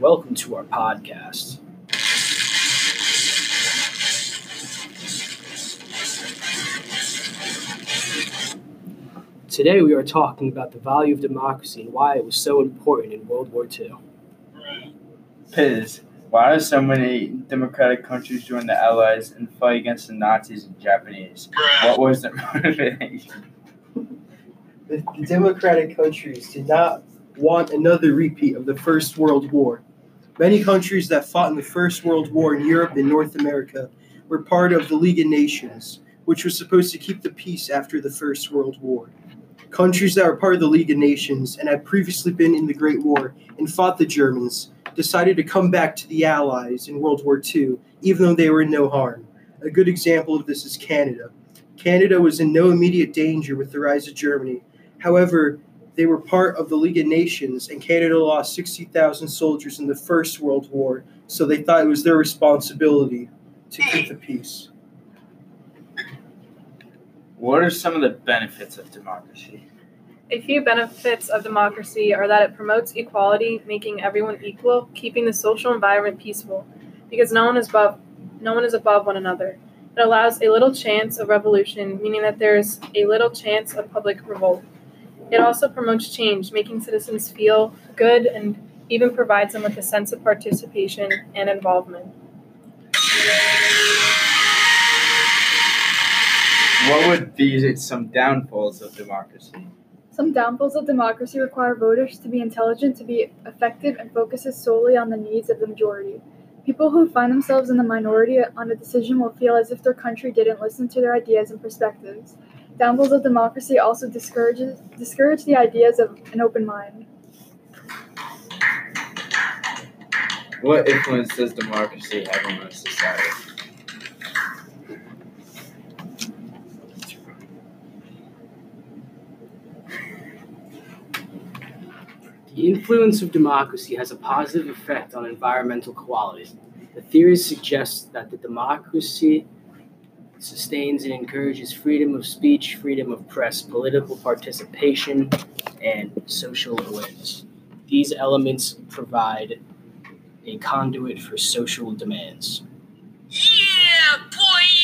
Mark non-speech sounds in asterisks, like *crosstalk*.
Welcome to our podcast. Today we are talking about the value of democracy and why it was so important in World War II. Pyz, why do so many democratic countries join the Allies and fight against the Nazis and Japanese? What was the *laughs* motivation? The the democratic countries did not want another repeat of the First World War. Many countries that fought in the First World War in Europe and North America were part of the League of Nations, which was supposed to keep the peace after the First World War. Countries that were part of the League of Nations and had previously been in the Great War and fought the Germans decided to come back to the Allies in World War II, even though they were in no harm. A good example of this is Canada. Canada was in no immediate danger with the rise of Germany. However, they were part of the League of Nations, and Canada lost 60,000 soldiers in the First World War, so they thought it was their responsibility to keep the peace. What are some of the benefits of democracy? A few benefits of democracy are that it promotes equality, making everyone equal, keeping the social environment peaceful, because no one is above no one is above one another. It allows a little chance of revolution, meaning that there is a little chance of public revolt. It also promotes change, making citizens feel good and even provides them with a sense of participation and involvement. What would be some downfalls of democracy? Some downfalls of democracy require voters to be intelligent to be effective and focuses solely on the needs of the majority. People who find themselves in the minority on a decision will feel as if their country didn't listen to their ideas and perspectives. Downfalls of democracy also discourages discourage the ideas of an open mind. What influence does democracy have on our society? The influence of democracy has a positive effect on environmental qualities. The theory suggests that the democracy sustains and encourages freedom of speech, freedom of press, political participation, and social awareness. These elements provide a conduit for social demands. Yeah, boy!